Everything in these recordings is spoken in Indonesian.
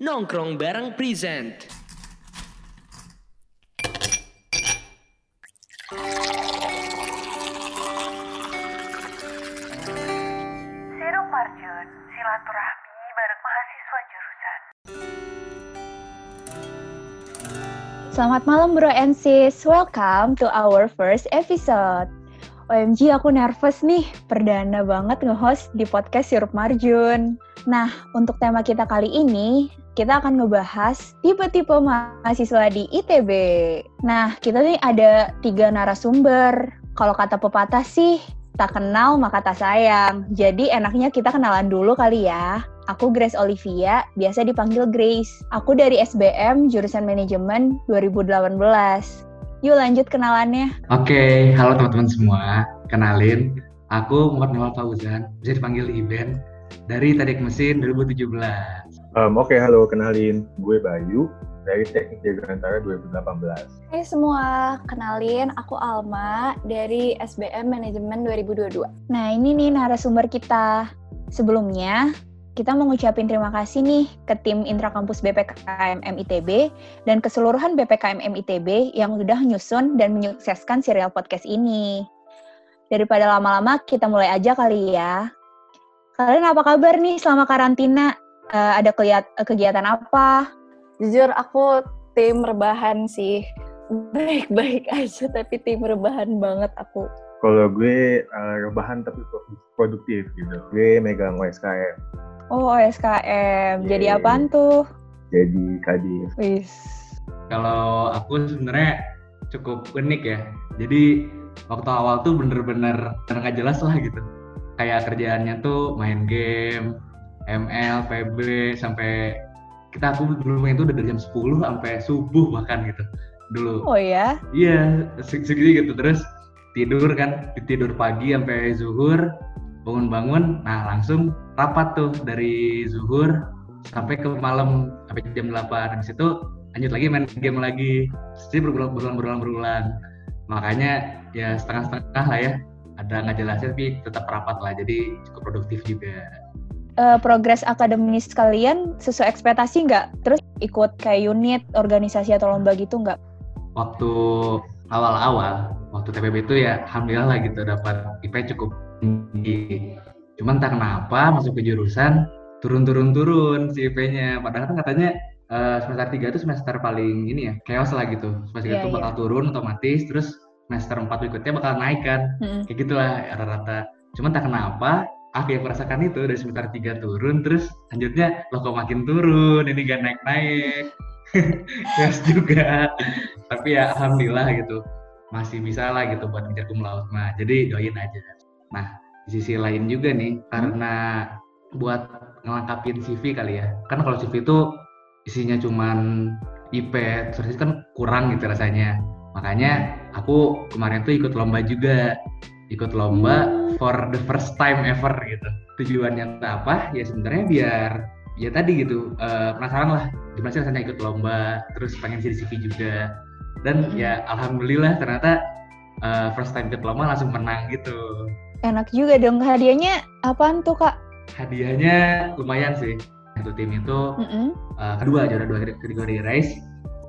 Nongkrong bareng present. Serum Marjun, silaturahmi bareng mahasiswa jurusan. Selamat malam bro and sis, welcome to our first episode. OMG aku nervous nih, perdana banget nge-host di podcast Sirup Marjun. Nah, untuk tema kita kali ini, kita akan ngebahas tipe-tipe mahasiswa di ITB. Nah, kita nih ada tiga narasumber. Kalau kata pepatah sih, tak kenal maka tak sayang. Jadi enaknya kita kenalan dulu kali ya. Aku Grace Olivia, biasa dipanggil Grace. Aku dari SBM, jurusan manajemen 2018. Yuk lanjut kenalannya. Oke, halo teman-teman semua. Kenalin, aku Muhammad Nawal Fauzan, bisa dipanggil Iben, dari Teknik Mesin 2017. Um, Oke, halo, kenalin. Gue Bayu dari Teknik Dirgantara 2018. Hai semua, kenalin aku Alma dari SBM Manajemen 2022. Nah ini nih narasumber kita. Sebelumnya, kita mau ngucapin terima kasih nih ke tim Intrakampus BPKM MITB dan keseluruhan BPKM MITB yang sudah nyusun dan menyukseskan serial podcast ini. Daripada lama-lama, kita mulai aja kali ya. Kalian apa kabar nih selama karantina? Eh, ada keliat- kegiatan apa? Jujur aku tim rebahan sih. Baik-baik aja tapi tim rebahan banget aku. Kalau gue uh, rebahan tapi pro- produktif gitu. Gue megang OSKM, Oh, OSKM. Jadi Yeay. apaan tuh? jadi kadif. Wis. Kalau aku sebenarnya cukup unik ya. Jadi waktu awal tuh bener-bener nggak jelas lah gitu. Kayak kerjaannya tuh main game, ML, PB, sampai kita aku dulu main tuh udah dari jam 10 sampai subuh bahkan gitu dulu. Oh ya? Iya, se- segitu gitu terus tidur kan, tidur pagi sampai zuhur, bangun-bangun, nah langsung rapat tuh dari zuhur sampai ke malam sampai jam 8 habis itu lanjut lagi main game lagi jadi berulang berulang berulang berulang makanya ya setengah-setengah lah ya ada nggak jelasnya tapi tetap rapat lah jadi cukup produktif juga. Eh, progres akademis kalian sesuai ekspektasi nggak? Terus ikut kayak unit, organisasi atau lomba gitu nggak? waktu awal-awal waktu TPB itu ya alhamdulillah lah gitu dapat IP cukup tinggi. Cuman tak kenapa masuk ke jurusan turun-turun-turun si IP-nya padahal kan katanya eh, semester 3 itu semester paling ini ya chaos lah gitu. Semester 3 Iya, itu bakal turun otomatis terus semester 4 berikutnya bakal naik kan. Mm-mm. kayak gitulah rata-rata. Cuman tak kenapa aku yang merasakan itu dari semester 3 turun terus lanjutnya loh kok makin turun ini gak naik-naik. Yes juga tapi ya alhamdulillah gitu masih bisa lah gitu buat ngejar cum laude. Mah jadi doain aja. Nah di sisi lain juga nih karena buat ngelengkapin CV kali ya kan kalau CV itu isinya cuman IP terus kan kurang gitu rasanya makanya aku kemarin tuh ikut lomba juga. Ikut lomba for the first time ever gitu. Tujuannya apa ya sebenarnya biar ya tadi gitu eh, penasaran lah. Gimana sih rasanya ikut lomba terus pengen jadi CV juga. Dan ya alhamdulillah ternyata eh, first time ikut lomba langsung menang gitu. Enak juga dong. Hadiahnya apaan tuh kak? hadiahnya lumayan sih. Satu tim itu Mm-mm. eh, kedua juara dua kategori race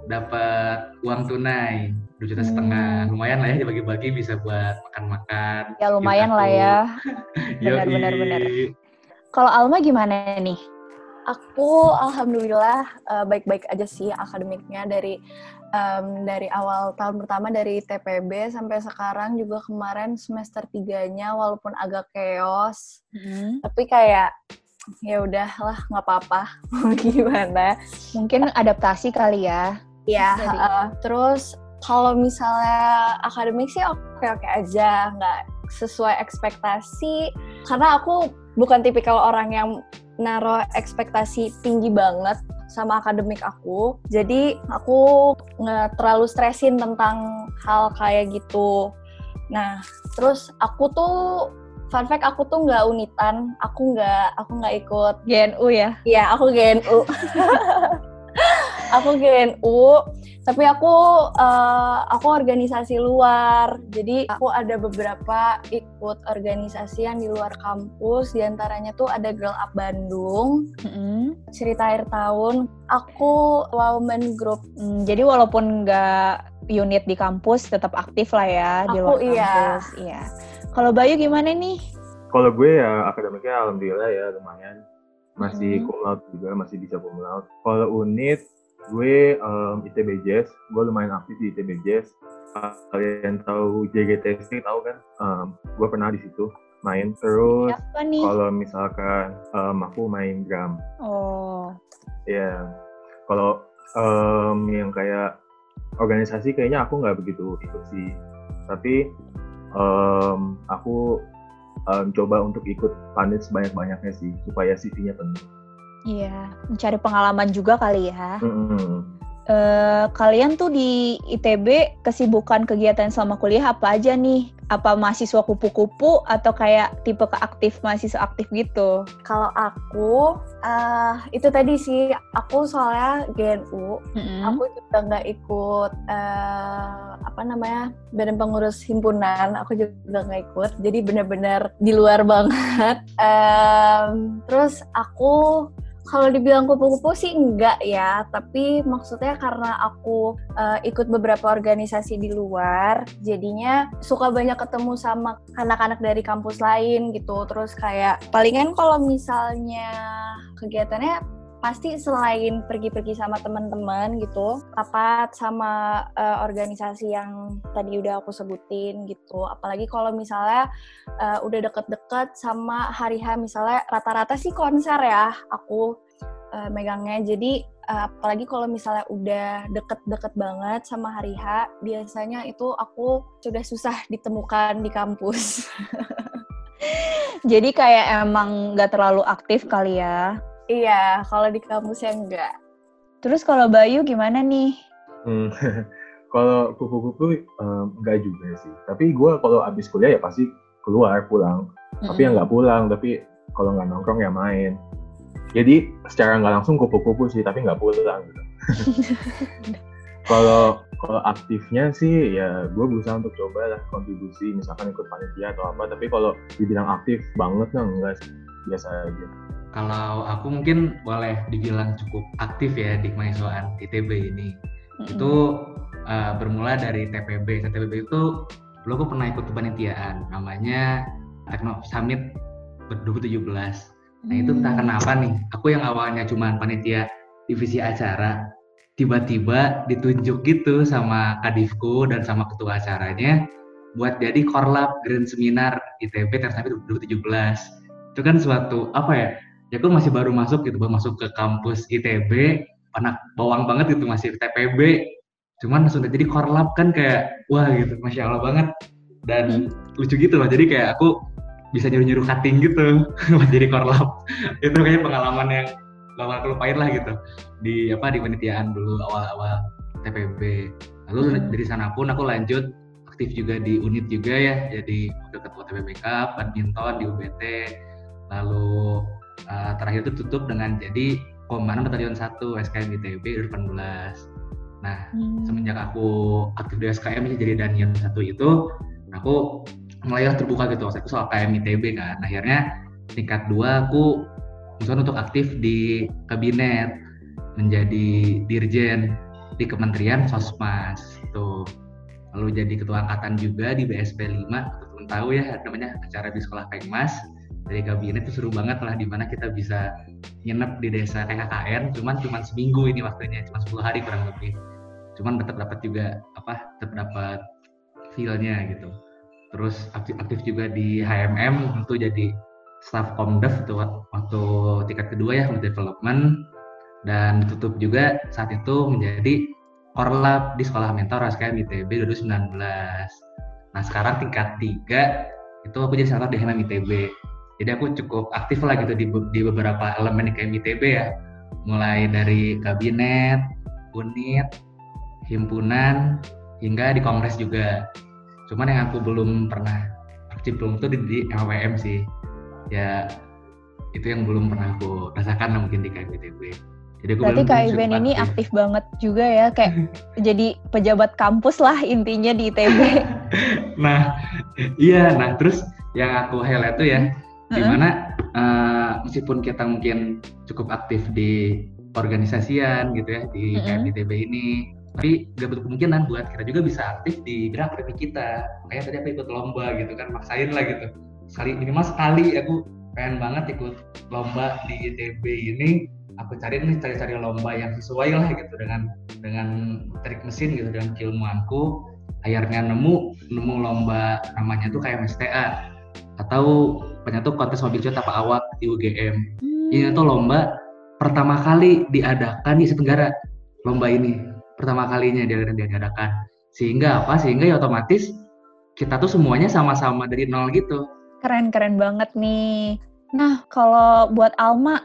dapat uang tunai dua juta setengah lumayan lah ya dibagi-bagi bisa buat makan-makan Ya lumayan lah ya. Benar, Yoi. benar. Kalau Alma gimana nih? Aku alhamdulillah eh, baik-baik aja sih akademiknya dari em, dari awal tahun pertama dari TPB sampai sekarang juga kemarin semester tiganya walaupun agak chaos tapi kayak ya udahlah nggak apa-apa mau gimana Mungkin adaptasi kali ya. Ya, Jadi- heeh. terus kalau misalnya akademik sih oke-oke aja, nggak sesuai ekspektasi. Karena aku bukan tipikal orang yang naruh ekspektasi tinggi banget sama akademik aku. Jadi aku nggak terlalu stresin tentang hal kayak gitu. Nah, terus aku tuh fun fact aku tuh nggak unitan, aku nggak aku nggak ikut GNU ya. Iya, aku GNU. aku GNU Tapi aku eh, aku organisasi luar. Jadi aku ada beberapa ikut organisasi yang di luar kampus. Di antaranya tuh ada Girl Up Bandung, Mm-mm. cerita akhir tahun. Aku women group. Hmm, jadi walaupun nggak unit di kampus, tetap aktif lah ya di Aku luar iya. kampus. Iya. Kalau Bayu gimana nih? Kalau gue ya akademiknya alhamdulillah ya lumayan. Masih Mhm. cum laude juga, masih bisa cum laude. Kalau unit, gue em, ITB Jazz. Gue lumayan aktif di ITB Jazz. Kalian tahu JGTC tahu kan? Em, gue pernah di situ main. Terus kalau misalkan em, aku main drum, Oh, ya. Kalau em, yang kayak organisasi kayaknya aku nggak begitu ikut sih. Tapi em, aku em, coba untuk ikut panit sebanyak-banyaknya sih supaya CV-nya penuh. Iya. Mencari pengalaman juga kali ya. Mm-mm. Eh, kalian tuh di ITB kesibukan kegiatan selama kuliah apa aja nih? Apa mahasiswa kupu-kupu atau kayak tipe keaktif mahasiswa aktif gitu? Kalau aku, eh itu tadi sih, aku soalnya GNU, Mm-mm. aku juga nggak ikut eh, apa namanya badan pengurus himpunan aku juga nggak ikut jadi benar-benar di luar banget Em, terus aku kalau dibilang kupu-kupu sih enggak ya tapi maksudnya karena aku eh, ikut beberapa organisasi di luar jadinya suka banyak ketemu sama anak-anak dari kampus lain gitu. Terus kayak palingan kalau misalnya kegiatannya pasti selain pergi-pergi sama teman-teman gitu rapat sama eh, organisasi yang tadi udah aku sebutin gitu. Apalagi kalau misalnya eh, udah deket-deket sama hari H misalnya rata-rata sih konser ya aku eh, megangnya. Jadi eh, apalagi kalau misalnya udah deket-deket banget sama hari H biasanya itu aku sudah susah ditemukan di kampus. Jadi kayak emang nggak terlalu aktif kali ya. Iya kalau di kampusnya enggak Terus kalau Bayu gimana nih? Hmm. kalau kupu-kupu em, enggak juga sih. Tapi gue kalau abis kuliah ya pasti keluar pulang. Tapi yang nggak pulang, tapi kalau nggak nongkrong ya main. Jadi secara nggak langsung kupu-kupu sih, tapi nggak pulang gitu. kalau kalau aktifnya sih ya gue berusaha untuk coba lah kontribusi misalkan ikut panitia atau apa tapi kalau dibilang aktif banget nah enggak sih biasa aja Kalau aku mungkin boleh dibilang cukup aktif ya di kemahasiswaan ITB ini. Mm-mm. Itu uh, bermula dari TPB. TPB itu dulu aku pernah ikut kepanitiaan namanya Tekno Summit 2017. Nah itu entah Hmm. kenapa nih, aku yang awalnya cuma panitia divisi acara, tiba-tiba ditunjuk gitu sama kadifku dan sama ketua acaranya buat jadi korlap Grand Seminar ITB Tekno Summit 2017. Itu kan suatu apa ya? Ya aku masih baru masuk gitu, baru masuk ke kampus ITB, anak bawang banget gitu masih TPB. Cuman langsung jadi korlap kan kayak wah gitu, masya Allah banget. Dan lucu gitu loh, jadi kayak aku bisa nyuruh-nyuruh cutting gitu buat jadi korlap. itu kayak pengalaman yang gak bakal lupain lah gitu di apa di penelitian dulu awal-awal TPB. Lalu Hmm. dari sana pun aku lanjut aktif juga di unit juga ya, jadi wakil ketua TPBK, badminton di UBT, lalu uh, terakhir itu tutup dengan jadi komandan batalion 1 SKM ITB 2018. Nah, Hmm. semenjak aku aktif di SKM jadi Daniel satu itu aku mulai terbuka gitu aku soal KM ITB kan akhirnya tingkat dua aku misalnya untuk aktif di kabinet menjadi dirjen di Kementerian Sosmas tuh lalu jadi ketua angkatan juga di BSP 5 teman tahu ya namanya acara di sekolah Pengmas dari kabinet itu seru banget lah di mana kita bisa nginep di desa KKKN cuman cuman seminggu ini waktunya cuma 10 hari kurang lebih. Cuman tetap dapat juga apa tetap dapat feel-nya gitu. Terus aktif, aktif juga di HMM tentu jadi staff komdev itu wak- waktu tingkat kedua ya untuk development. Dan tutup juga saat itu menjadi korlap di sekolah mentor SKM ITB 2019 nah sekarang tingkat tiga itu aku jadi senator di HMM ITB jadi aku cukup aktif lah gitu di, di beberapa elemen di KM ITB ya. Mulai dari kabinet unit himpunan hingga di kongres juga. Cuman yang aku belum pernah aktif belum tuh di, di LWM sih. Ya itu yang belum pernah aku rasakan lah mungkin di KMITB Jadi aku Berarti Kak Iben ini aktif. banget juga ya, kayak jadi pejabat kampus lah intinya di ITB. nah, iya. Nah, terus yang aku highlight tuh ya, di mana eh, meskipun kita mungkin cukup aktif di organisasian gitu ya di. KMITB ini, tapi gak bentuk kemungkinan buat kita juga bisa aktif di bidang akademik kita. Kayak tadi aku ikut lomba gitu kan, maksain lah gitu. Sekali minimal sekali aku pengen banget ikut lomba di ITB ini. Aku cari nih cari-cari lomba yang sesuai lah gitu dengan dengan trik mesin gitu dengan keilmuanku. Akhirnya nemu nemu lomba namanya tuh kayak MSTA atau penyatu kontes mobil cepat apa awak di UGM. Ini tuh lomba pertama kali diadakan di Asia Tenggara. Lomba ini pertama kalinya dia diadakan. Sehingga apa? Sehingga ya otomatis kita tuh semuanya sama-sama dari nol gitu. Keren-keren banget nih. Nah, kalau buat Alma,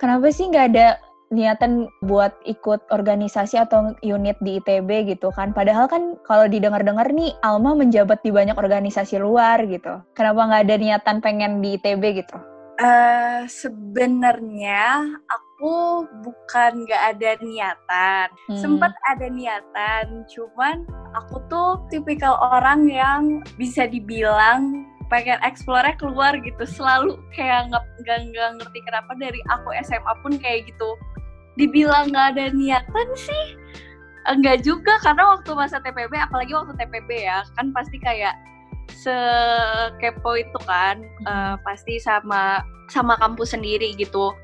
kenapa sih nggak ada niatan buat ikut organisasi atau unit di ITB gitu kan? Padahal kan kalau didengar-dengar nih, Alma menjabat di banyak organisasi luar gitu. Kenapa nggak ada niatan pengen di ITB gitu? Eh, sebenarnya aku bukan nggak ada niatan, Hmm. sempat ada niatan, cuman aku tuh tipikal orang yang bisa dibilang pengen explore keluar gitu selalu kayak nggak nggak ngerti kenapa dari aku SMA pun kayak gitu dibilang nggak ada niatan sih enggak juga karena waktu masa TPB apalagi waktu TPB ya kan pasti kayak sekepo itu kan eh, pasti sama sama kampus sendiri gitu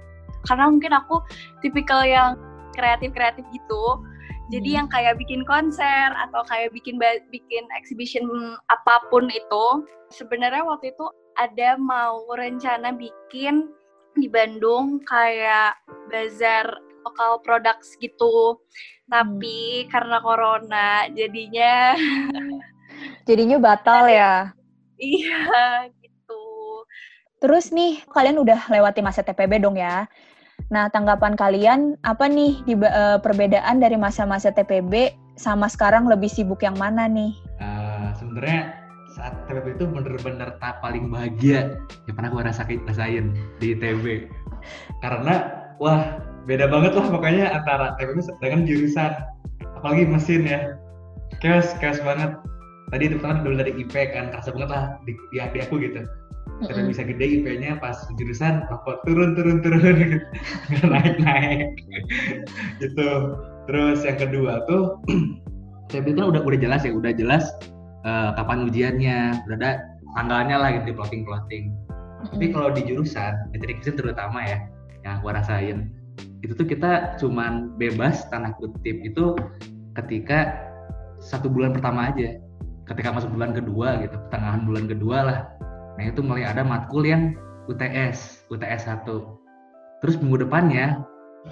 karena mungkin aku tipikal yang kreatif kreatif gitu jadi Hmm. yang kayak bikin konser atau kayak bikin bikin exhibition apa pun itu sebenarnya waktu itu ada mau rencana bikin di Bandung kayak bazar lokal products gitu tapi karena corona jadinya Jadinya batal ya. iya gitu Terus nih, kalian udah lewati masa TPB dong ya. Nah, tanggapan kalian apa nih di eh, perbedaan dari masa-masa TPB sama sekarang lebih sibuk yang mana nih? Eh, sebenarnya saat TPB itu bener-bener tahap paling bahagia yang pernah gue rasain, rasain di ITB karena wah beda banget lah pokoknya antara TPB dengan jurusan. Apalagi mesin ya. Chaos chaos banget. Tadi itu pertama dulu dari IP kan kerasa banget lah di, di, di aku gitu. Tapi Mm-mm. bisa gede IP-nya pas jurusan rokok turun turun turun gitu. Naik naik. Gitu. Terus yang kedua tuh TPB kan udah udah jelas ya udah jelas eh, kapan ujiannya. Udah ada tanggalnya lah gitu di plotting plotting tapi kalau di jurusan di teknik terutama ya yang aku rasain itu tuh kita cuman bebas tanda kutip itu ketika satu bulan pertama aja. Ketika masuk bulan kedua gitu pertengahan bulan kedua lah. Nah itu mulai ada matkul yang UTS UTS 1 terus minggu depannya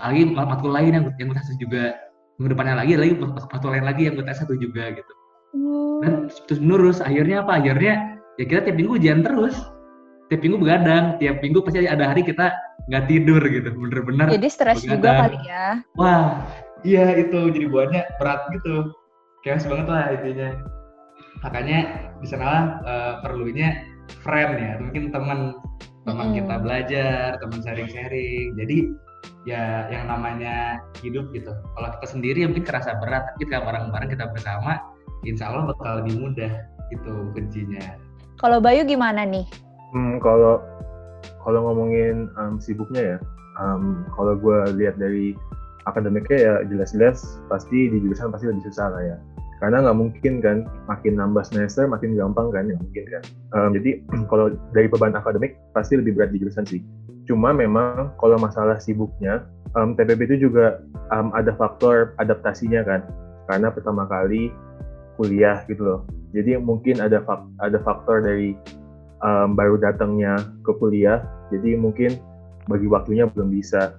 lagi mat- matkul lain yang yang UTS 1 juga. Minggu depannya lagi lagi mat- matkul lain lagi yang UTS 1 juga gitu. Dan terus menerus akhirnya apa? Akhirnya ya kita tiap minggu ujian terus. Tiap minggu begadang tiap minggu pasti ada hari kita nggak tidur gitu bener-bener Jadi stres juga kali ya. wah iya itu jadi buahnya berat gitu. Chaos banget lah intinya. Makanya di sana lah eh, perlunya friend ya mungkin teman teman Mm-mm. kita belajar teman sharing-sharing. Jadi ya yang namanya hidup gitu. Kalau kita sendiri ya mungkin kerasa berat tapi kalau bareng-bareng kita bersama insya Allah bakal lebih mudah itu kuncinya. Kalau Bayu gimana nih? Hmm, kalau kalau ngomongin em, sibuknya ya, em, kalau gue lihat dari akademiknya ya jelas-jelas pasti di jurusan pasti lebih susah lah ya. Karena nggak mungkin kan makin nambah semester makin gampang kan, nggak mungkin kan. Em, jadi kalau dari beban akademik pasti lebih berat di jurusan sih. Cuma memang kalau masalah sibuknya, em, TPB itu juga em, ada faktor adaptasinya kan. Karena pertama kali kuliah gitu loh. Jadi mungkin ada fak- ada faktor dari um, baru datangnya ke kuliah, jadi mungkin bagi waktunya belum bisa.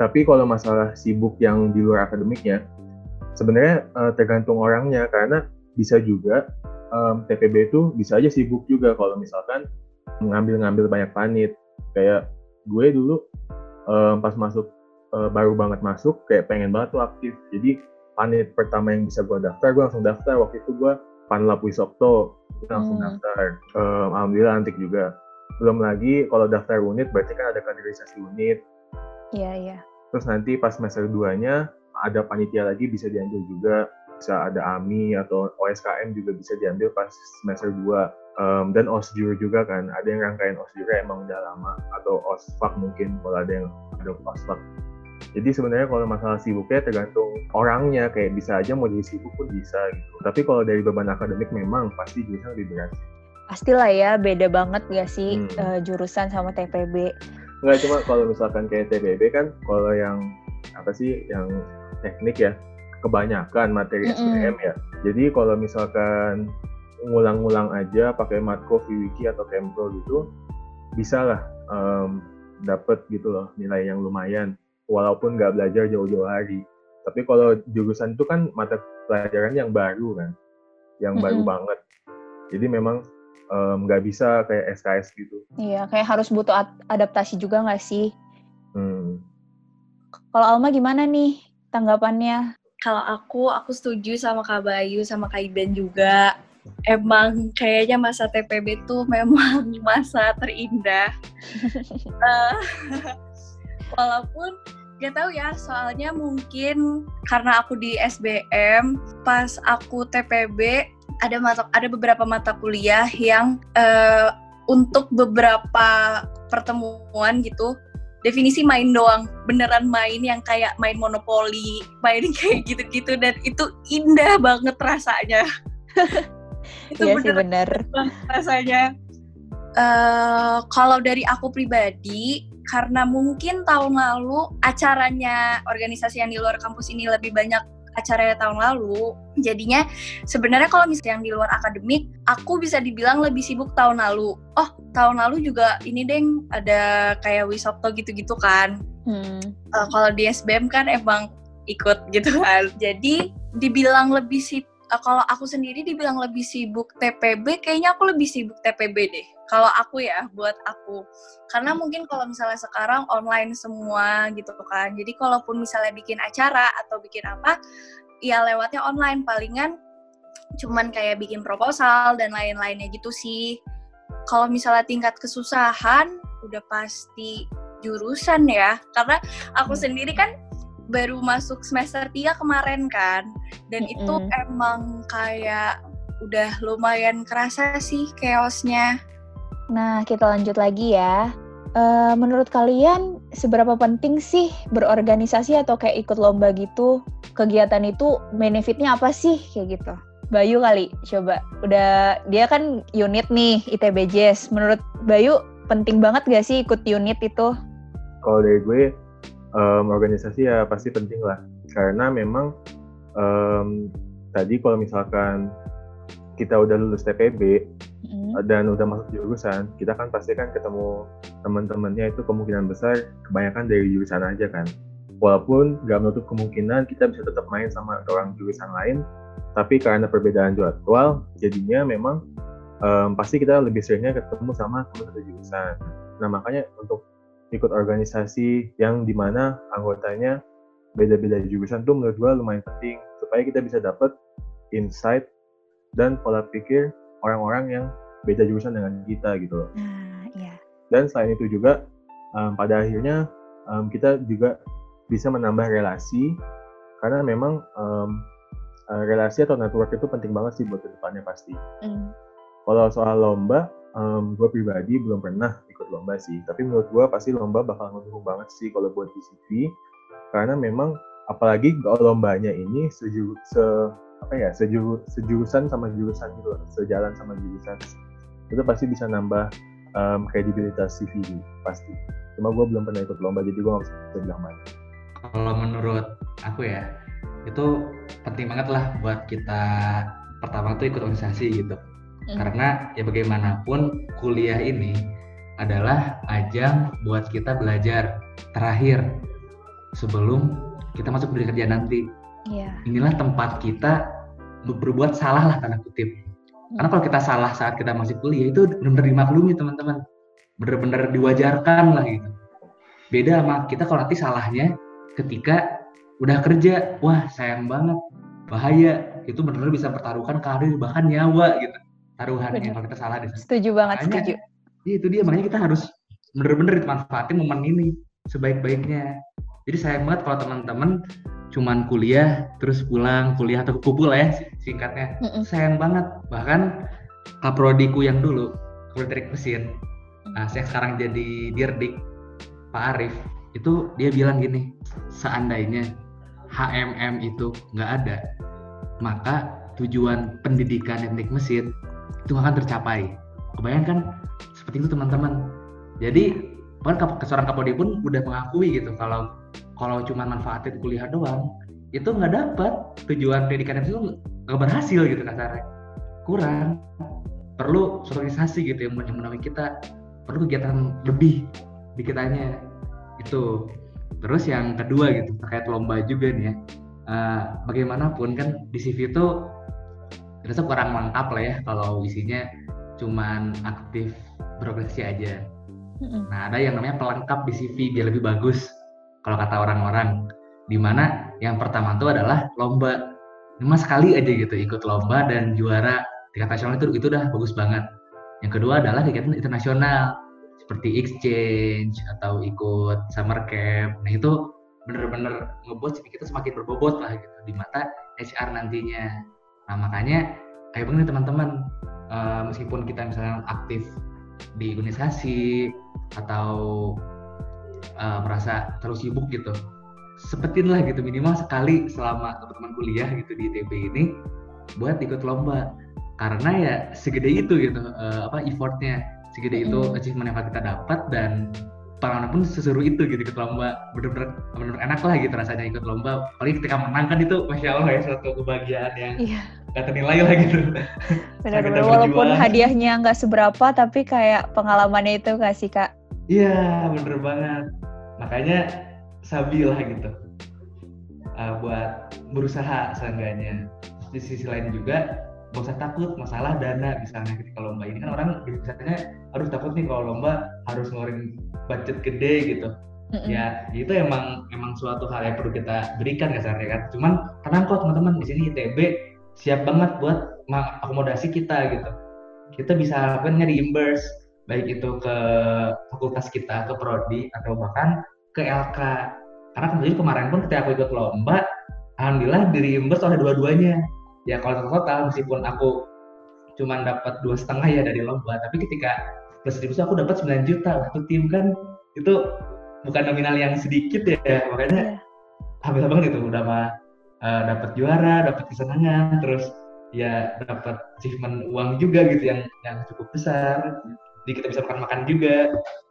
Tapi kalau masalah sibuk yang di luar akademiknya, sebenarnya uh, tergantung orangnya karena bisa juga um, TPB itu bisa aja sibuk juga kalau misalkan ngambil-ngambil banyak panit. Kayak gue dulu um, pas masuk uh, baru banget masuk kayak pengen banget tuh aktif. Jadi panit pertama yang bisa gue daftar, gue langsung daftar. Waktu itu gue Panlap Wisokto, langsung Hmm. daftar. Um, Alhamdulillah antik juga. Belum lagi kalau daftar unit berarti kan ada kaderisasi unit. Iya, iya. terus nanti pas semester 2-nya ada panitia lagi bisa diambil juga bisa ada AMI atau OSKM juga bisa diambil pas semester 2 Um, dan osjur juga kan ada yang rangkaian osjur emang udah lama atau osfak mungkin kalau ada yang ada osfak jadi sebenarnya kalau masalah sibuknya tergantung orangnya kayak bisa aja mau jadi sibuk pun bisa gitu tapi kalau dari beban akademik memang pasti jurusan lebih berat Pastilah ya, beda banget gak sih Hmm. eh, jurusan sama TPB? Nggak cuma kalau misalkan kayak TBB kan kalau yang apa sih yang teknik ya kebanyakan materi Mm-mm. SPM ya. Jadi kalau misalkan ngulang-ngulang aja pakai Matko, Viwiki atau Kempro gitu bisa lah em, dapet gitu loh nilai yang lumayan walaupun nggak belajar jauh-jauh hari. Tapi kalau jurusan itu kan mata pelajaran yang baru kan, yang baru Mm-mm. banget. Jadi memang em, nggak bisa kayak SKS gitu. Iya, kayak harus butuh ad- adaptasi juga nggak sih? Hmm. Kalau Alma gimana nih tanggapannya? Kalau aku, aku setuju sama Kak Bayu, sama Kak Iben juga. Emang kayaknya masa TPB tuh memang masa terindah. Eh, walaupun gak tahu ya, soalnya mungkin karena aku di SBM, pas aku TPB ada mata ada beberapa mata kuliah yang eh, untuk beberapa pertemuan gitu definisi main doang. Beneran main yang kayak main monopoli main kayak gitu-gitu dan itu indah banget rasanya. Itu Iya bener. banget rasanya. Eh, kalau dari aku pribadi karena mungkin tahun lalu acaranya organisasi yang di luar kampus ini lebih banyak acaranya tahun lalu jadinya sebenarnya kalau misalnya yang di luar akademik aku bisa dibilang lebih sibuk tahun lalu oh tahun lalu juga ini deng ada kayak wisopto gitu-gitu kan Hmm. Eh, kalau di SBM kan emang ikut gitu kan. Jadi dibilang lebih sibuk kalau aku sendiri dibilang lebih sibuk TPB, kayaknya aku lebih sibuk TPB deh. Kalau aku ya, buat aku. Karena mungkin kalau misalnya sekarang online semua gitu kan. Jadi kalaupun misalnya bikin acara atau bikin apa, ya lewatnya online palingan cuman kayak bikin proposal dan lain-lainnya gitu sih. Kalau misalnya tingkat kesusahan udah pasti jurusan ya. Karena aku sendiri kan baru masuk semester 3 kemarin kan. Dan itu Mm-mm. emang kayak udah lumayan kerasa sih chaosnya. Nah, kita lanjut lagi ya. Eh, menurut kalian, seberapa penting sih berorganisasi atau kayak ikut lomba gitu? Kegiatan itu benefitnya apa sih? Kayak gitu. Bayu kali, coba. Udah, dia kan unit nih, ITBJS. Menurut Bayu, penting banget gak sih ikut unit itu? kalau dari gue em, organisasi ya pasti penting lah karena memang em, tadi kalau misalkan kita udah lulus TPB Hmm. dan udah masuk jurusan kita kan pasti kan ketemu teman-temannya itu kemungkinan besar kebanyakan dari jurusan aja kan walaupun nggak menutup kemungkinan kita bisa tetap main sama orang jurusan lain tapi karena perbedaan jadwal jadinya memang em, pasti kita lebih seringnya ketemu sama teman satu jurusan nah makanya untuk ikut organisasi yang di mana anggotanya beda-beda jurusan tuh menurut gue lumayan penting supaya kita bisa dapat insight dan pola pikir orang-orang yang beda jurusan dengan kita gitu loh. Nah, iya. Dan selain itu juga um, pada akhirnya um, kita juga bisa menambah relasi karena memang um, relasi atau network itu penting banget sih buat ke depannya pasti. Hmm. Kalau soal lomba, um, gue pribadi belum pernah ikut lomba sih. Tapi menurut gue pasti lomba bakal mendukung banget sih kalau buat di CV. Karena memang apalagi kalau lombanya ini sejuru, se apa ya sejuru, sejurusan sama jurusan gitu sejalan sama jurusan. Itu pasti bisa nambah um, kredibilitas CV pasti. Cuma gue belum pernah ikut lomba jadi gue nggak bisa bilang mana. Kalau menurut aku ya, itu penting banget lah buat kita pertama tuh ikut organisasi gitu. Hmm. Karena ya bagaimanapun kuliah ini adalah ajang buat kita belajar terakhir sebelum kita masuk dunia kerja nanti. Iya. Inilah tempat kita berbuat salah lah tanda kutip. Karena kalau kita salah saat kita masih kuliah itu benar-benar dimaklumi teman-teman. Benar-benar diwajarkan lah gitu. Beda sama kita kalau nanti salahnya ketika udah kerja, wah sayang banget, bahaya. Itu benar-benar bisa pertaruhkan karir bahkan nyawa gitu. Taruhannya kalau kita salah sana. Setuju banget, Makanya, setuju. Iya, itu dia makanya kita harus bener-bener dimanfaatin momen ini sebaik-baiknya. Jadi sayang banget kalau teman-teman cuman kuliah terus pulang kuliah atau kumpul ya singkatnya. Mm-mm. sayang banget. Bahkan kaprodiku yang dulu teknik mesin nah, yang sekarang jadi dirdik Pak Arif itu dia bilang gini seandainya HMM itu nggak ada maka tujuan pendidikan teknik mesin itu akan tercapai. Kebayangkan seperti itu teman-teman. Jadi bahkan seorang kapolri pun udah mengakui gitu kalau kalau cuma manfaatin kuliah doang itu nggak dapat tujuan pendidikan itu nggak berhasil gitu kasarnya. Kurang. Perlu sosialisasi gitu yang yang menawi kita. Perlu kegiatan lebih di kitanya. Itu. Terus yang kedua gitu terkait lomba juga nih ya. Eh, bagaimanapun kan di CV itu terasa kurang lengkap lah ya kalau isinya cuman aktif berorganisasi aja. Nah, ada yang namanya pelengkap di CV biar lebih bagus kalau kata orang-orang. Di mana yang pertama itu adalah lomba. Cuma sekali aja gitu ikut lomba dan juara tingkat nasional itu itu udah bagus banget. Yang kedua adalah kegiatan internasional seperti exchange atau ikut summer camp. Nah, itu bener-bener ngebuat kita semakin berbobot lah gitu di mata HR nantinya. Nah, makanya kayak begini teman-teman, eh, meskipun kita misalnya aktif di organisasi atau uh, merasa terlalu sibuk gitu. Sempetin lah gitu minimal sekali selama teman-teman kuliah gitu di ITB ini buat ikut lomba. Karena ya segede itu gitu uh, apa effortnya. Segede itu achievement yang kita dapat dan pengalaman pun seseru itu gitu ikut lomba. Bener-bener bener-bener enak lah gitu rasanya ikut lomba. Apalagi ketika menang kan itu masya Allah ya suatu kebahagiaan yang Iya. gak ternilai lah gitu. Benar-benar walaupun hadiahnya nggak seberapa tapi kayak pengalamannya itu nggak sih kak? Iya, bener banget. Makanya sabi lah gitu. Uh, buat berusaha seenggaknya. Di sisi lain juga gak usah takut masalah dana misalnya ketika lomba ini kan orang biasanya aduh takut nih kalau lomba harus ngeluarin budget gede gitu Mm-mm. ya itu emang emang suatu hal yang perlu kita berikan kasarnya kan cuman tenang kok teman-teman di sini ITB siap banget buat mengakomodasi kita gitu kita bisa lakukannya reimburse baik itu ke fakultas kita ke prodi atau bahkan ke LK karena kemudian kemarin pun ketika aku ikut lomba alhamdulillah di reimburse oleh dua-duanya. Ya kalau total meskipun aku cuman dapat dua setengah ya dari lomba tapi ketika plus reimburse aku dapat 9 juta satu tim kan itu bukan nominal yang sedikit ya. Makanya Iya. alhamdulillah banget itu udah mah eh, dapat juara dapat kesenangan terus ya dapat achievement uang juga gitu yang yang cukup besar jadi kita bisa makan makan juga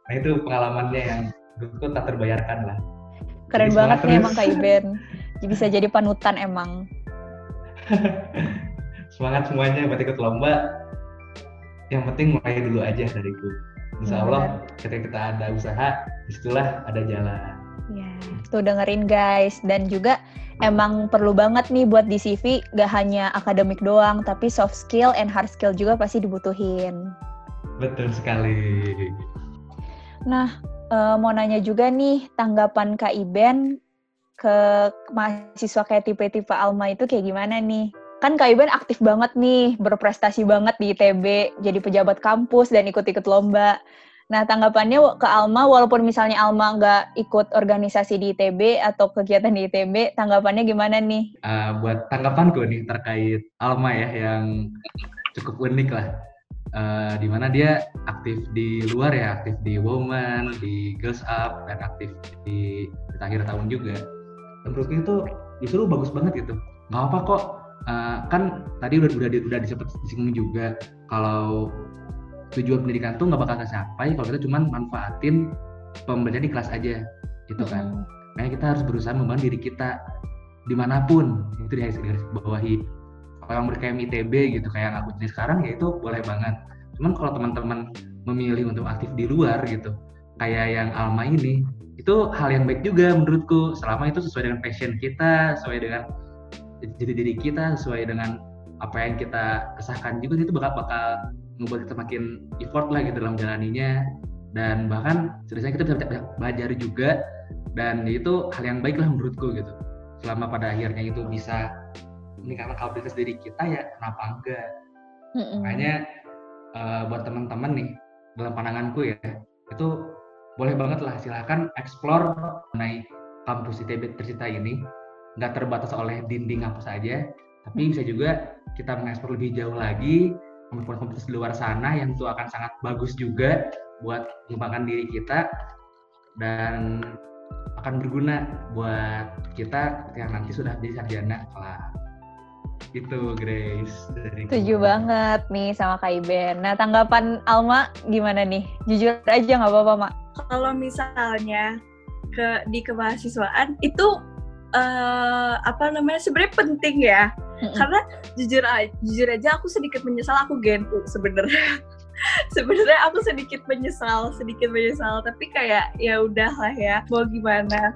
nah itu pengalamannya yang menurutku tak terbayarkan lah Keren Jadi banget nih emang kak Iben. Bisa jadi panutan emang. semangat semuanya buat ikut lomba yang penting mulai dulu aja dariku Insya Allah ketika kita ada usaha di situlah ada jalan Ya, tuh dengerin guys. Dan juga emang perlu banget nih buat di CV gak hanya akademik doang, tapi soft skill and hard skill juga pasti dibutuhin. Betul sekali Nah, eh, mau nanya juga nih tanggapan Kak Iben ke mahasiswa kayak tipe-tipe Alma itu kayak gimana nih? Kan Kak Iben aktif banget nih, berprestasi banget di ITB, jadi pejabat kampus dan ikut-ikut lomba. Nah, tanggapannya ke Alma, walaupun misalnya Alma nggak ikut organisasi di ITB atau kegiatan di ITB, tanggapannya gimana nih? Eh, buat tanggapanku nih terkait Alma ya yang cukup unik lah Eh, di mana dia aktif di luar ya aktif di Woman di Girls Up dan aktif di, di akhir tahun juga. Dan menurutku itu justru bagus banget gitu. Nggak apa kok. Eh, kan tadi udah udah di- udah disebut disinggung juga kalau tujuan pendidikan tuh nggak bakal tercapai kalau kita cuma manfaatin pembelajaran di kelas aja gitu kan. Makanya kita harus berusaha membangun diri kita di mana pun itu di garis bawahi kalau yang berkaitan ITB gitu kayak yang aku jenis sekarang ya itu boleh banget. Cuman kalau teman-teman memilih untuk aktif di luar gitu kayak yang Alma ini itu hal yang baik juga menurutku. Selama itu sesuai dengan passion kita sesuai dengan jadi diri kita sesuai dengan apa yang kita kesahkan juga itu bakal bakal membuat kita makin effort lah gitu dalam jalaninya dan bahkan sebenarnya kita bisa belajar juga dan itu hal yang baik lah menurutku gitu. Selama pada akhirnya itu bisa meningkatkan kapasitas diri kita ya kenapa enggak Mm-mm. makanya eh, buat teman-teman nih dalam pandanganku ya itu boleh banget lah silahkan explore mengenai kampus ITB tercinta ini nggak terbatas oleh dinding kampus aja, tapi bisa juga kita mengekspor lebih jauh lagi komunitas di luar sana yang itu akan sangat bagus juga buat mengembangkan diri kita dan akan berguna buat kita yang nanti sudah jadi sarjana kelak. Itu Grace dari Setuju gua. banget nih sama Kak Iben. Nah, tanggapan Alma gimana nih? Jujur aja nggak apa-apa, Mak. kalau misalnya ke di kemahasiswaan itu eh, apa namanya sebenarnya penting ya karena jujur aja, jujur aja aku sedikit menyesal aku genpu sebenarnya sebenarnya aku sedikit menyesal sedikit menyesal tapi kayak ya udahlah ya mau gimana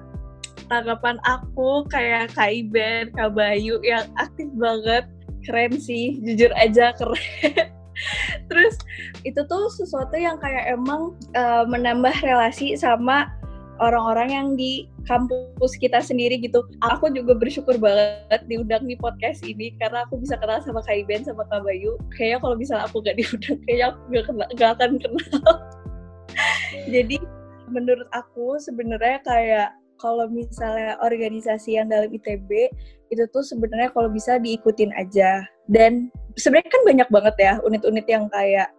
tanggapan aku kayak Kak Iben, Kak Bayu yang aktif banget keren sih jujur aja keren terus itu tuh sesuatu yang kayak emang eh, menambah relasi sama orang-orang yang di kampus kita sendiri gitu. Aku juga bersyukur banget diundang di podcast ini karena aku bisa kenal sama Kak Iben sama Kak Bayu. Kayaknya kalau misalnya aku gak diundang, kayaknya aku gak, kena- gak akan kenal. Jadi menurut aku sebenarnya kayak kalau misalnya organisasi yang dalam ITB itu tuh sebenarnya kalau bisa diikutin aja. Dan sebenarnya kan banyak banget ya unit-unit yang kayak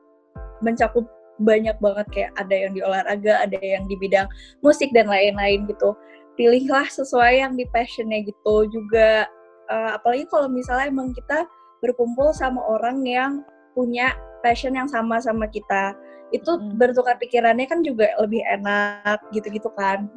mencakup banyak banget kayak ada yang di olahraga, ada yang di bidang musik dan lain-lain gitu. Pilihlah sesuai yang di passionnya gitu juga. eh, apalagi kalau misalnya emang kita berkumpul sama orang yang punya passion yang sama sama kita, itu Mm. bertukar pikirannya kan juga lebih enak gitu-gitu kan.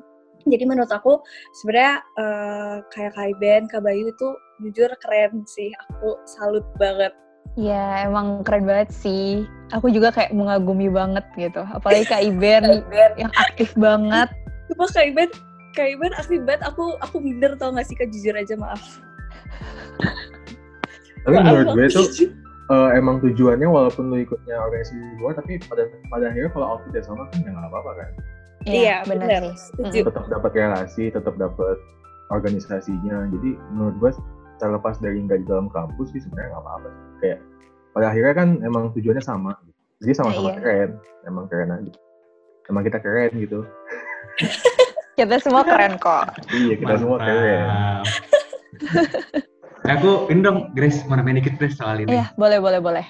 Jadi menurut aku sebenarnya eh, kayak Kak Iben, Kak Bayu itu jujur keren sih. Aku salut banget. Ya, emang keren banget sih. Aku juga kayak mengagumi banget gitu. Apalagi Kak Iben yang aktif banget. Cuma Kak Iben, Kak Iben aktif banget. Aku aku minder tau gak sih Kak jujur aja maaf. Tapi Maaf, menurut gue tuh eh, emang tujuannya walaupun lu ikutnya organisasi di luar tapi pada pada akhirnya kalau outputnya sama kan ya nggak apa-apa kan Iya, benar benar. Setuju. tetap dapat relasi tetap dapat organisasinya jadi menurut gue terlepas dari nggak di dalam kampus sih sebenarnya nggak apa-apa sih. kayak pada akhirnya kan emang tujuannya sama jadi sama-sama Iya, iya. keren emang keren aja emang kita keren gitu Kita semua keren kok. iya kita semua keren Mantap. aku ini dong Grace mau nambahin dikit Grace soal ini. Iya, boleh, boleh, boleh.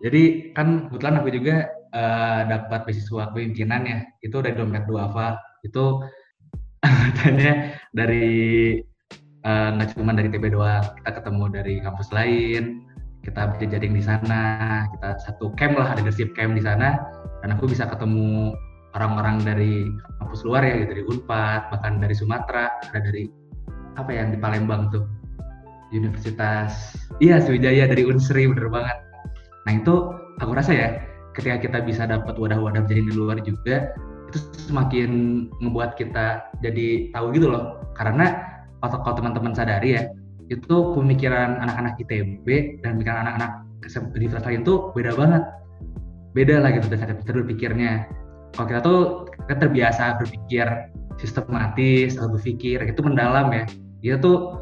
Jadi kan kebetulan aku juga eh, dapat beasiswa kepemimpinan ya. Itu dari dompet duafa. Itu katanya dari eh, nggak cuma dari TB doang, kita ketemu dari kampus lain, kita berjejaring di sana, kita satu camp lah, ada leadership camp di sana, dan aku bisa ketemu orang-orang dari kampus luar ya, gitu, dari Unpad, bahkan dari Sumatera, ada dari apa yang di Palembang tuh, Universitas, iya Sriwijaya dari Unsri, bener banget. Nah itu aku rasa ya, ketika kita bisa dapat wadah-wadah jadi di luar juga, itu semakin membuat kita jadi tahu gitu loh. Karena kalau teman-teman sadari ya, itu pemikiran anak-anak ITB dan pemikiran anak-anak universitas lain tuh beda banget. Beda lah gitu kita berpikirnya. Kalau kita tuh kita terbiasa berpikir sistematis, atau berpikir itu mendalam ya. Dia tuh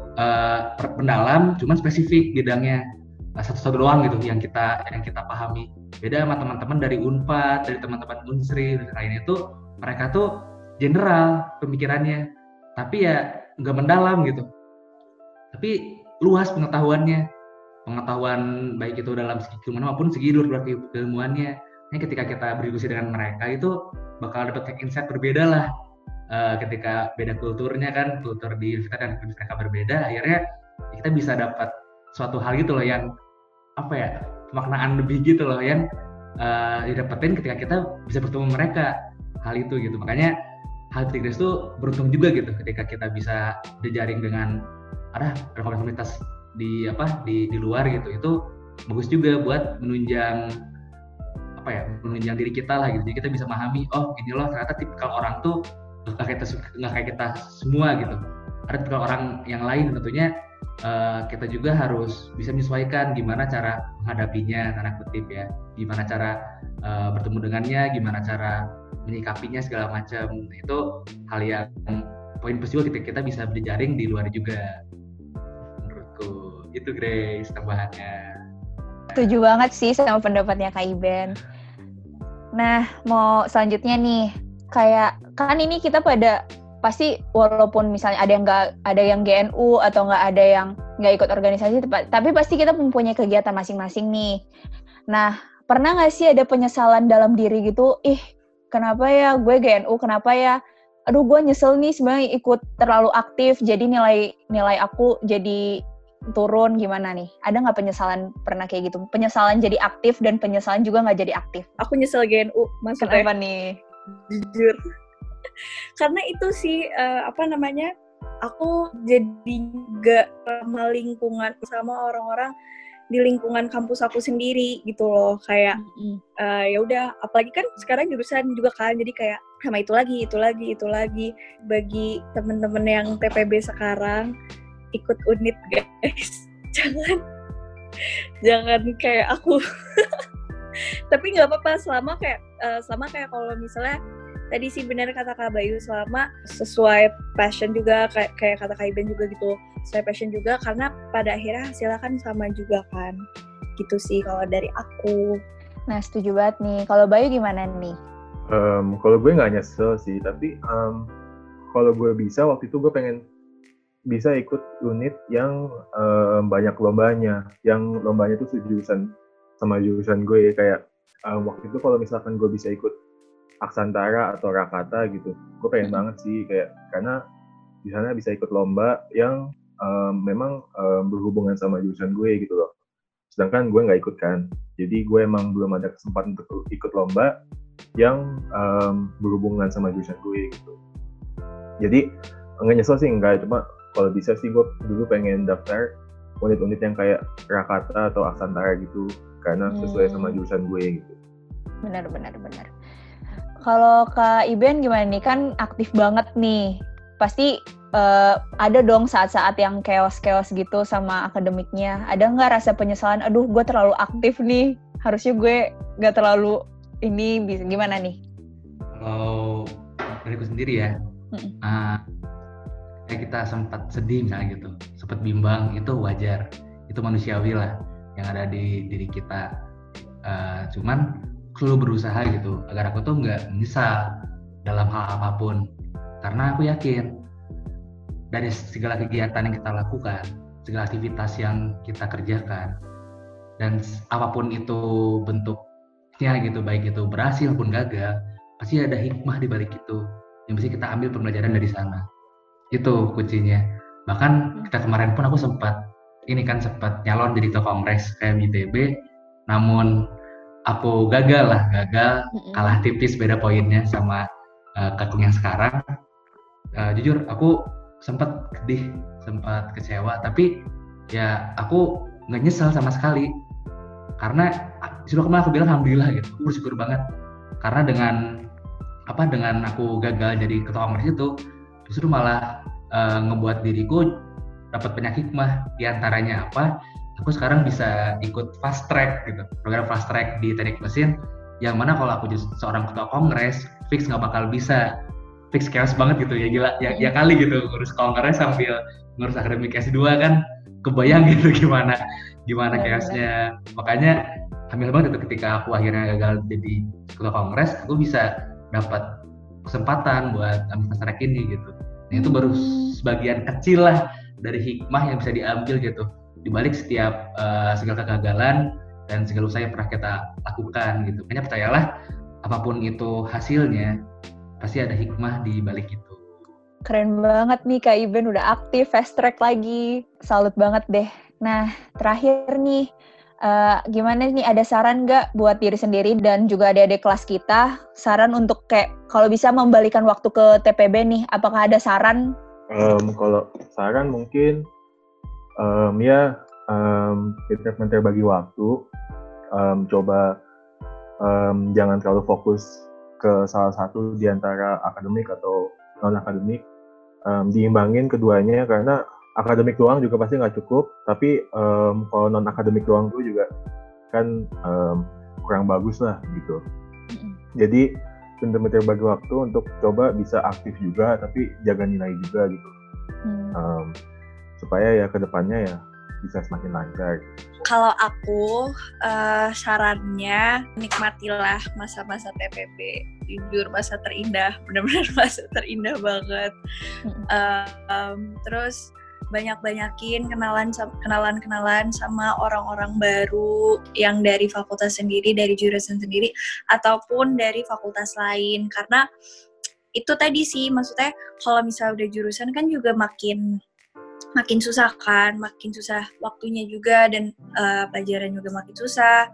per- mendalam, cuman spesifik bidangnya satu-satu doang gitu yang kita yang kita pahami. Beda sama teman-teman dari Unpad, dari teman-teman Unsri dan lainnya tuh mereka tuh general pemikirannya, tapi ya nggak mendalam gitu. Tapi luas pengetahuannya, pengetahuan baik itu dalam segi keilmuan maupun segi luar keilmuannya. Ini ketika kita berdiskusi dengan mereka itu bakal dapat insight berbeda lah. Eh, ketika beda kulturnya kan, kultur di universitas dan universitas berbeda, akhirnya kita bisa dapat suatu hal gitu loh yang apa ya pemaknaan lebih gitu loh yang uh, didapetin ketika kita bisa bertemu mereka hal itu gitu. Makanya hal seperti itu beruntung juga gitu ketika kita bisa berjaring dengan ada komunitas di apa di di luar gitu. Itu bagus juga buat menunjang apa ya menunjang diri kita lah gitu. Jadi kita bisa memahami oh ini loh ternyata tipikal orang tuh nggak kayak kita nggak kayak kita semua gitu. Ada tipikal orang yang lain tentunya eh, kita juga harus bisa menyesuaikan gimana cara menghadapinya tanda kutip ya. Gimana cara eh, bertemu dengannya gimana cara menyikapinya segala macam Nah, itu hal yang poin plus juga ketika kita bisa berjaring di luar juga. Menurutku itu Grace tambahannya. Setuju banget sih sama pendapatnya Kak Iben. Nah, mau selanjutnya nih, kayak kan ini kita pada pasti walaupun misalnya ada yang nggak ada yang GNU atau nggak ada yang nggak ikut organisasi tapi pasti kita mempunyai kegiatan masing-masing nih. Nah pernah nggak sih ada penyesalan dalam diri gitu? Ih kenapa ya gue GNU kenapa ya? Aduh gue nyesel nih sebenarnya ikut terlalu aktif jadi nilai nilai aku jadi turun gimana nih? Ada nggak penyesalan pernah kayak gitu? Penyesalan jadi aktif dan penyesalan juga nggak jadi aktif? Aku nyesel GNU maksudnya kenapa nih? jujur. Karena itu sih eh, apa namanya? Aku jadi gak sama lingkungan sama orang-orang di lingkungan kampus aku sendiri gitu loh. Kayak eh, ya udah apalagi kan sekarang jurusan juga kan jadi kayak sama itu lagi itu lagi itu lagi. Bagi temen-temen yang TPB sekarang ikut unit guys. Jangan jangan kayak aku. Tapi nggak apa-apa selama kayak eh, selama kayak kalau misalnya tadi sih benar kata Kak Bayu selama sesuai passion juga kayak kayak kata Kak Iben juga gitu sesuai passion juga karena pada akhirnya hasilnya kan sama juga kan. Gitu sih kalau dari aku. Nah setuju banget nih. Kalau Bayu gimana nih? Em, kalau gue nggak nyesel sih, tapi em, kalau gue bisa waktu itu gue pengen bisa ikut unit yang em, banyak lombanya, yang lombanya tuh sejurusan sama jurusan gue kayak em, waktu itu kalau misalkan gue bisa ikut Aksantara atau Rakata gitu, gue pengen banget sih kayak karena di sana bisa ikut lomba yang em, memang em, berhubungan sama jurusan gue gitu loh. Sedangkan gue nggak ikut kan, jadi gue emang belum ada kesempatan untuk ikut lomba yang em, berhubungan sama jurusan gue gitu. Jadi nggak nyesel sih enggak, cuma kalau bisa sih gue dulu pengen daftar unit-unit yang kayak Rakata atau Aksantara gitu karena sesuai sama Hmm. jurusan gue gitu. benar benar benar kalau Kak Iben gimana nih? Kan aktif banget nih. Pasti eh, ada dong saat-saat yang chaos-chaos gitu sama akademiknya. Ada nggak rasa penyesalan aduh gue terlalu aktif nih. Harusnya gue nggak terlalu ini. Bisa gimana nih? Kalau dariku sendiri ya, ah, kayak kita sempat sedih misalnya gitu, sempat bimbang itu wajar, itu manusiawi lah yang ada di diri kita. Ah, cuman selalu berusaha gitu agar aku tuh nggak menyesal dalam hal apa pun, karena aku yakin dari segala kegiatan yang kita lakukan, segala aktivitas yang kita kerjakan, dan apa pun itu bentuknya gitu, baik itu berhasil pun gagal, pasti ada hikmah di balik itu yang bisa kita ambil pembelajaran dari sana. Itu kuncinya. Bahkan kita kemarin pun aku sempat ini kan sempat nyalon jadi ketua kongres kayak ITB, namun aku gagal lah, gagal. Kalah tipis beda poinnya sama uh, kakung yang sekarang. Uh, jujur aku sempat sedih, sempat kecewa, tapi ya aku nggak nyesel sama sekali. Karena justru kemarin aku bilang alhamdulillah gitu, aku bersyukur banget. Karena dengan apa dengan aku gagal jadi ketua kongres itu justru malah uh, ngebuat diriku dapat banyak hikmah. Di antaranya apa aku sekarang bisa ikut fast track gitu. Program fast track di teknik mesin yang mana kalau aku jadi seorang ketua kongres fix nggak bakal bisa. Fix chaos banget gitu ya gila ya, ya kali gitu ngurus kongres sambil ngurus akademik S2 kan. Kebayang gitu gimana gimana chaosnya. Makanya hamil banget itu ketika aku akhirnya gagal jadi ketua kongres aku bisa dapat kesempatan buat ambil fast track ini gitu. Nah itu baru Hmm. sebagian kecil lah dari hikmah yang bisa diambil gitu dibalik setiap uh, segala kegagalan dan segala usaha yang pernah kita lakukan gitu. Makanya percayalah apa pun itu hasilnya pasti ada hikmah di balik itu. Keren banget nih Kak Iben udah aktif fast track lagi. Salut banget deh. Nah, terakhir nih eh, gimana nih ada saran nggak buat diri sendiri dan juga adik-adik kelas kita saran untuk kayak kalau bisa membalikan waktu ke TPB nih apakah ada saran Em, kalau saran mungkin em, ya um, pinter-pinter bagi waktu. Em, coba em, jangan terlalu fokus ke salah satu di antara akademik atau non akademik Em, diimbangin keduanya karena akademik doang juga pasti nggak cukup. Tapi em, kalau non akademik doang tuh juga kan em, kurang bagus lah gitu. Jadi pinter-pinter bagi waktu untuk coba bisa aktif juga tapi jaga nilai juga gitu. Hmm. Em, supaya ya ke depannya ya bisa semakin lancar. Kalau aku eh, sarannya nikmatilah masa-masa TPB jujur masa terindah. Benar-benar masa terindah banget. Uh, um, terus banyak-banyakin kenalan kenalan kenalan sama orang-orang baru yang dari fakultas sendiri dari jurusan sendiri ataupun dari fakultas lain. Karena itu tadi sih maksudnya kalau misalnya udah jurusan kan juga makin makin susah kan makin susah waktunya juga dan uh, pelajaran juga makin susah.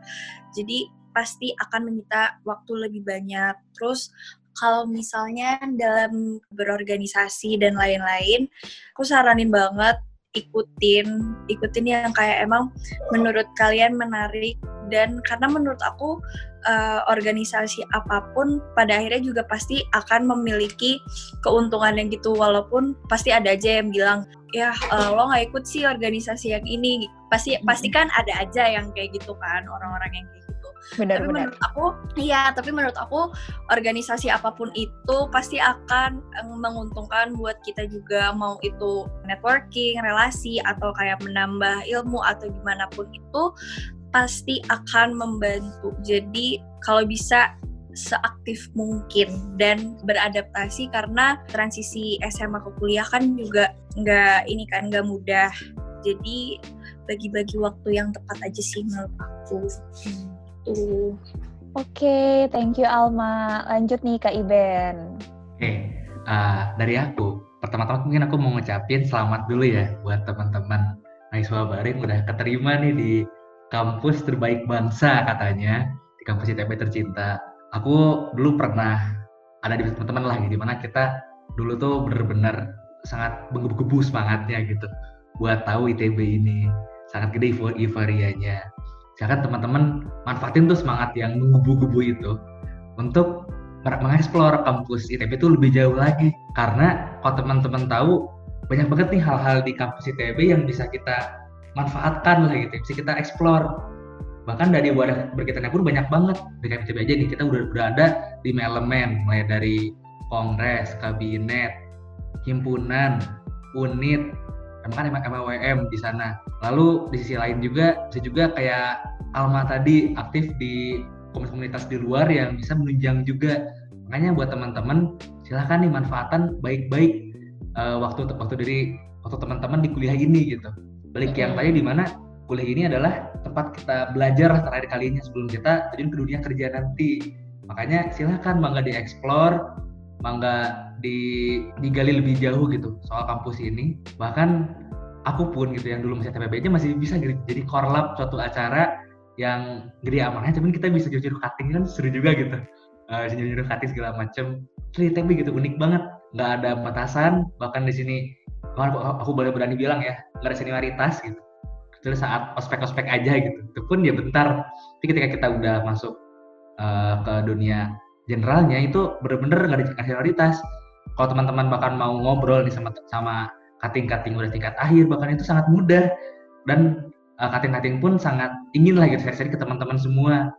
Jadi pasti akan menyita waktu lebih banyak. Terus kalau misalnya dalam berorganisasi dan lain-lain, aku saranin banget ikutin ikutin yang kayak emang menurut kalian menarik dan karena menurut aku uh, organisasi apa pun pada akhirnya juga pasti akan memiliki keuntungan yang gitu. Walaupun pasti ada aja yang bilang ya uh, lo nggak ikut sih organisasi yang ini. Pasti pasti kan ada aja yang kayak gitu kan orang-orang yang kayak gitu. Benar tapi benar. menurut aku iya tapi menurut aku organisasi apa pun itu pasti akan eh, menguntungkan buat kita juga. Mau itu networking relasi atau kayak menambah ilmu atau gimana pun itu pasti akan membantu jadi kalau bisa seaktif mungkin dan beradaptasi karena transisi SMA ke kuliah kan juga nggak ini kan nggak mudah jadi bagi-bagi waktu yang tepat aja sih menurut aku gitu. Oke, thank you Alma. Lanjut nih Kak Iben. Oke, uh, dari aku, pertama-tama mungkin aku mau ngucapin selamat dulu ya buat teman-teman mahasiswa baru yang udah keterima nih di kampus terbaik bangsa katanya, di kampus ITB tercinta. Aku dulu pernah ada di teman-teman lah, di mana kita dulu tuh bener-bener sangat menggebu-gebu semangatnya gitu buat tahu ITB ini. Sangat gede euforianya. Silakan teman-teman manfaatin tuh semangat yang menggebu-gebu itu untuk mengeksplor kampus ITB itu lebih jauh lagi. Karena kalau teman-teman tahu banyak banget nih hal-hal di kampus ITB yang bisa kita manfaatkan lah gitu bisa kita eksplor bahkan dari wadah berkaitannya pun banyak banget dengan ITB aja nih kita udah berada di elemen mulai dari kongres, kabinet, himpunan, unit, kan MWM di sana. Lalu di sisi lain juga bisa juga kayak Alma tadi aktif di komunitas di luar yang bisa menunjang juga. Makanya buat teman-teman silahkan nih manfaatan baik-baik uh, waktu waktu dari waktu teman-teman di kuliah ini gitu. Balik yang tadi di mana kuliah ini adalah tempat kita belajar terakhir kalinya sebelum kita terjun ke dunia kerja nanti. Makanya silahkan mangga dieksplor, mangga di digali lebih jauh gitu soal kampus ini. Bahkan aku pun gitu yang dulu masih TPB aja masih bisa jadi korlap suatu acara yang gede amanah cuman kita bisa jujur cutting kan seru juga gitu. Uh, jujur cutting segala macem. Terus tapi gitu unik banget. Nggak ada batasan. Bahkan di sini aku boleh berani bilang ya nggak ada senioritas gitu. Terus saat ospek-ospek aja gitu. Itu pun ya bentar. Tapi ketika kita udah masuk uh, ke dunia generalnya itu bener-bener nggak ada senioritas. Kalau teman-teman bahkan mau ngobrol nih sama sama cutting-cutting udah tingkat akhir bahkan itu sangat mudah. Dan uh, cutting-cutting pun sangat ingin lah gitu share-share ke teman-teman semua.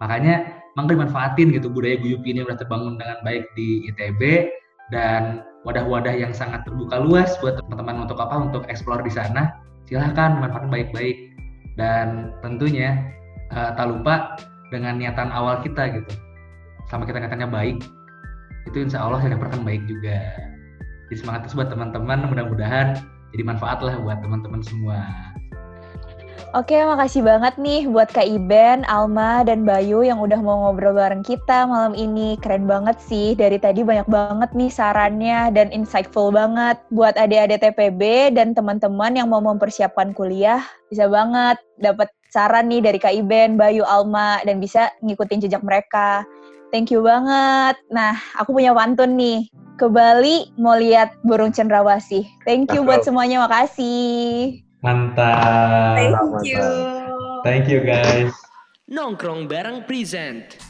Makanya mangga dimanfaatin gitu. Budaya guyup ini udah terbangun dengan baik di ITB dan wadah-wadah yang sangat terbuka luas buat teman-teman untuk apa untuk explore di sana. Silahkan manfaatin baik-baik dan tentunya uh, tak lupa dengan niatan awal kita gitu. Sama kita niatannya baik, itu insya Allah yang akan baik juga. Jadi semangat terus buat teman-teman, mudah-mudahan jadi manfaat lah buat teman-teman semua. Oke, makasih banget nih buat Kak Iben, Alma, dan Bayu yang udah mau ngobrol bareng kita malam ini. Keren banget sih, dari tadi banyak banget nih sarannya dan insightful banget. Buat adik-adik TPB dan teman-teman yang mau mempersiapkan kuliah, bisa banget dapat saran nih dari Kak Iben, Bayu, Alma, dan bisa ngikutin jejak mereka. Thank you banget. Nah, aku punya pantun nih. Ke Bali mau lihat burung cendrawasih. Thank you buat semuanya, makasih. Mantap. Thank you. Thank you guys. Nongkrong bareng present.